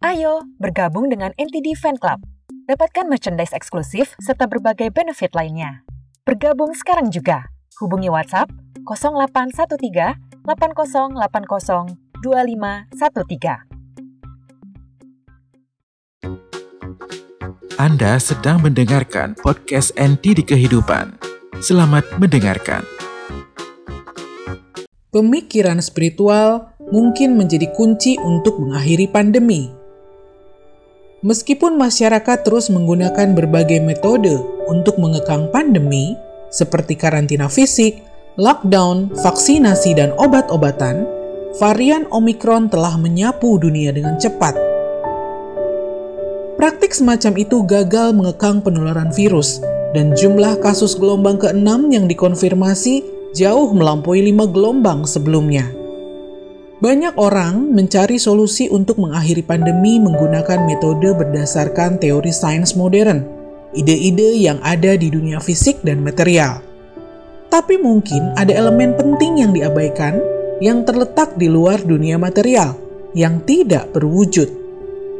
Ayo bergabung dengan NTD Fan Club. Dapatkan merchandise eksklusif serta berbagai benefit lainnya. Bergabung sekarang juga. Hubungi WhatsApp 0813 8080 2513. Anda sedang mendengarkan podcast NT di Kehidupan. Selamat mendengarkan. Pemikiran spiritual mungkin menjadi kunci untuk mengakhiri pandemi. Meskipun masyarakat terus menggunakan berbagai metode untuk mengekang pandemi, seperti karantina fisik, lockdown, vaksinasi, dan obat-obatan, varian Omikron telah menyapu dunia dengan cepat. Praktik semacam itu gagal mengekang penularan virus, dan jumlah kasus gelombang ke-6 yang dikonfirmasi jauh melampaui lima gelombang sebelumnya. Banyak orang mencari solusi untuk mengakhiri pandemi menggunakan metode berdasarkan teori sains modern, ide-ide yang ada di dunia fisik dan material. Tapi mungkin ada elemen penting yang diabaikan yang terletak di luar dunia material, yang tidak berwujud.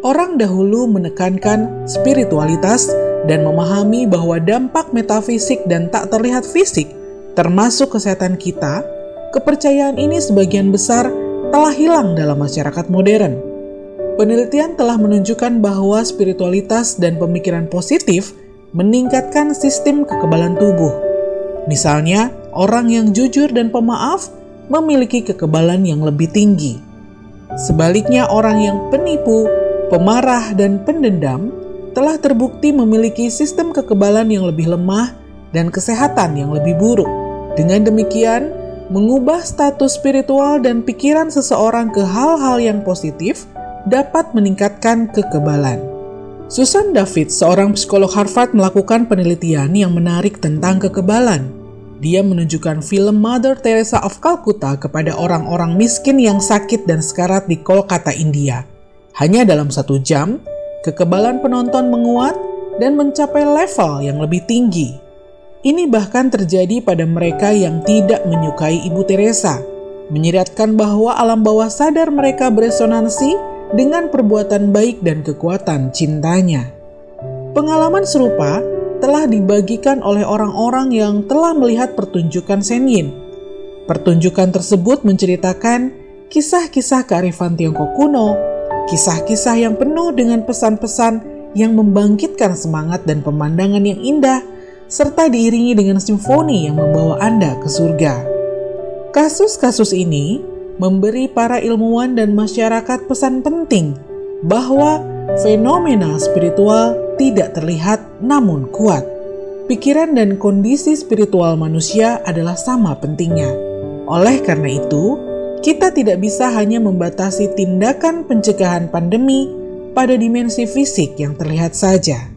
Orang dahulu menekankan spiritualitas dan memahami bahwa dampak metafisik dan tak terlihat fisik, termasuk kesehatan kita, kepercayaan ini sebagian besar telah hilang dalam masyarakat modern. Penelitian telah menunjukkan bahwa spiritualitas dan pemikiran positif meningkatkan sistem kekebalan tubuh. Misalnya, orang yang jujur dan pemaaf memiliki kekebalan yang lebih tinggi. Sebaliknya, orang yang penipu, pemarah, dan pendendam telah terbukti memiliki sistem kekebalan yang lebih lemah dan kesehatan yang lebih buruk. Dengan demikian, mengubah status spiritual dan pikiran seseorang ke hal-hal yang positif dapat meningkatkan kekebalan. Susan David, seorang psikolog Harvard, melakukan penelitian yang menarik tentang kekebalan. Dia menunjukkan film Mother Teresa of Calcutta kepada orang-orang miskin yang sakit dan sekarat di Kolkata, India. Hanya dalam satu jam, kekebalan penonton menguat dan mencapai level yang lebih tinggi ini bahkan terjadi pada mereka yang tidak menyukai Ibu Teresa, menyiratkan bahwa alam bawah sadar mereka beresonansi dengan perbuatan baik dan kekuatan cintanya. Pengalaman serupa telah dibagikan oleh orang-orang yang telah melihat pertunjukan Senyin. Pertunjukan tersebut menceritakan kisah-kisah kearifan Tiongkok kuno, kisah-kisah yang penuh dengan pesan-pesan yang membangkitkan semangat dan pemandangan yang indah serta diiringi dengan simfoni yang membawa Anda ke surga. Kasus-kasus ini memberi para ilmuwan dan masyarakat pesan penting bahwa fenomena spiritual tidak terlihat namun kuat. Pikiran dan kondisi spiritual manusia adalah sama pentingnya. Oleh karena itu, kita tidak bisa hanya membatasi tindakan pencegahan pandemi pada dimensi fisik yang terlihat saja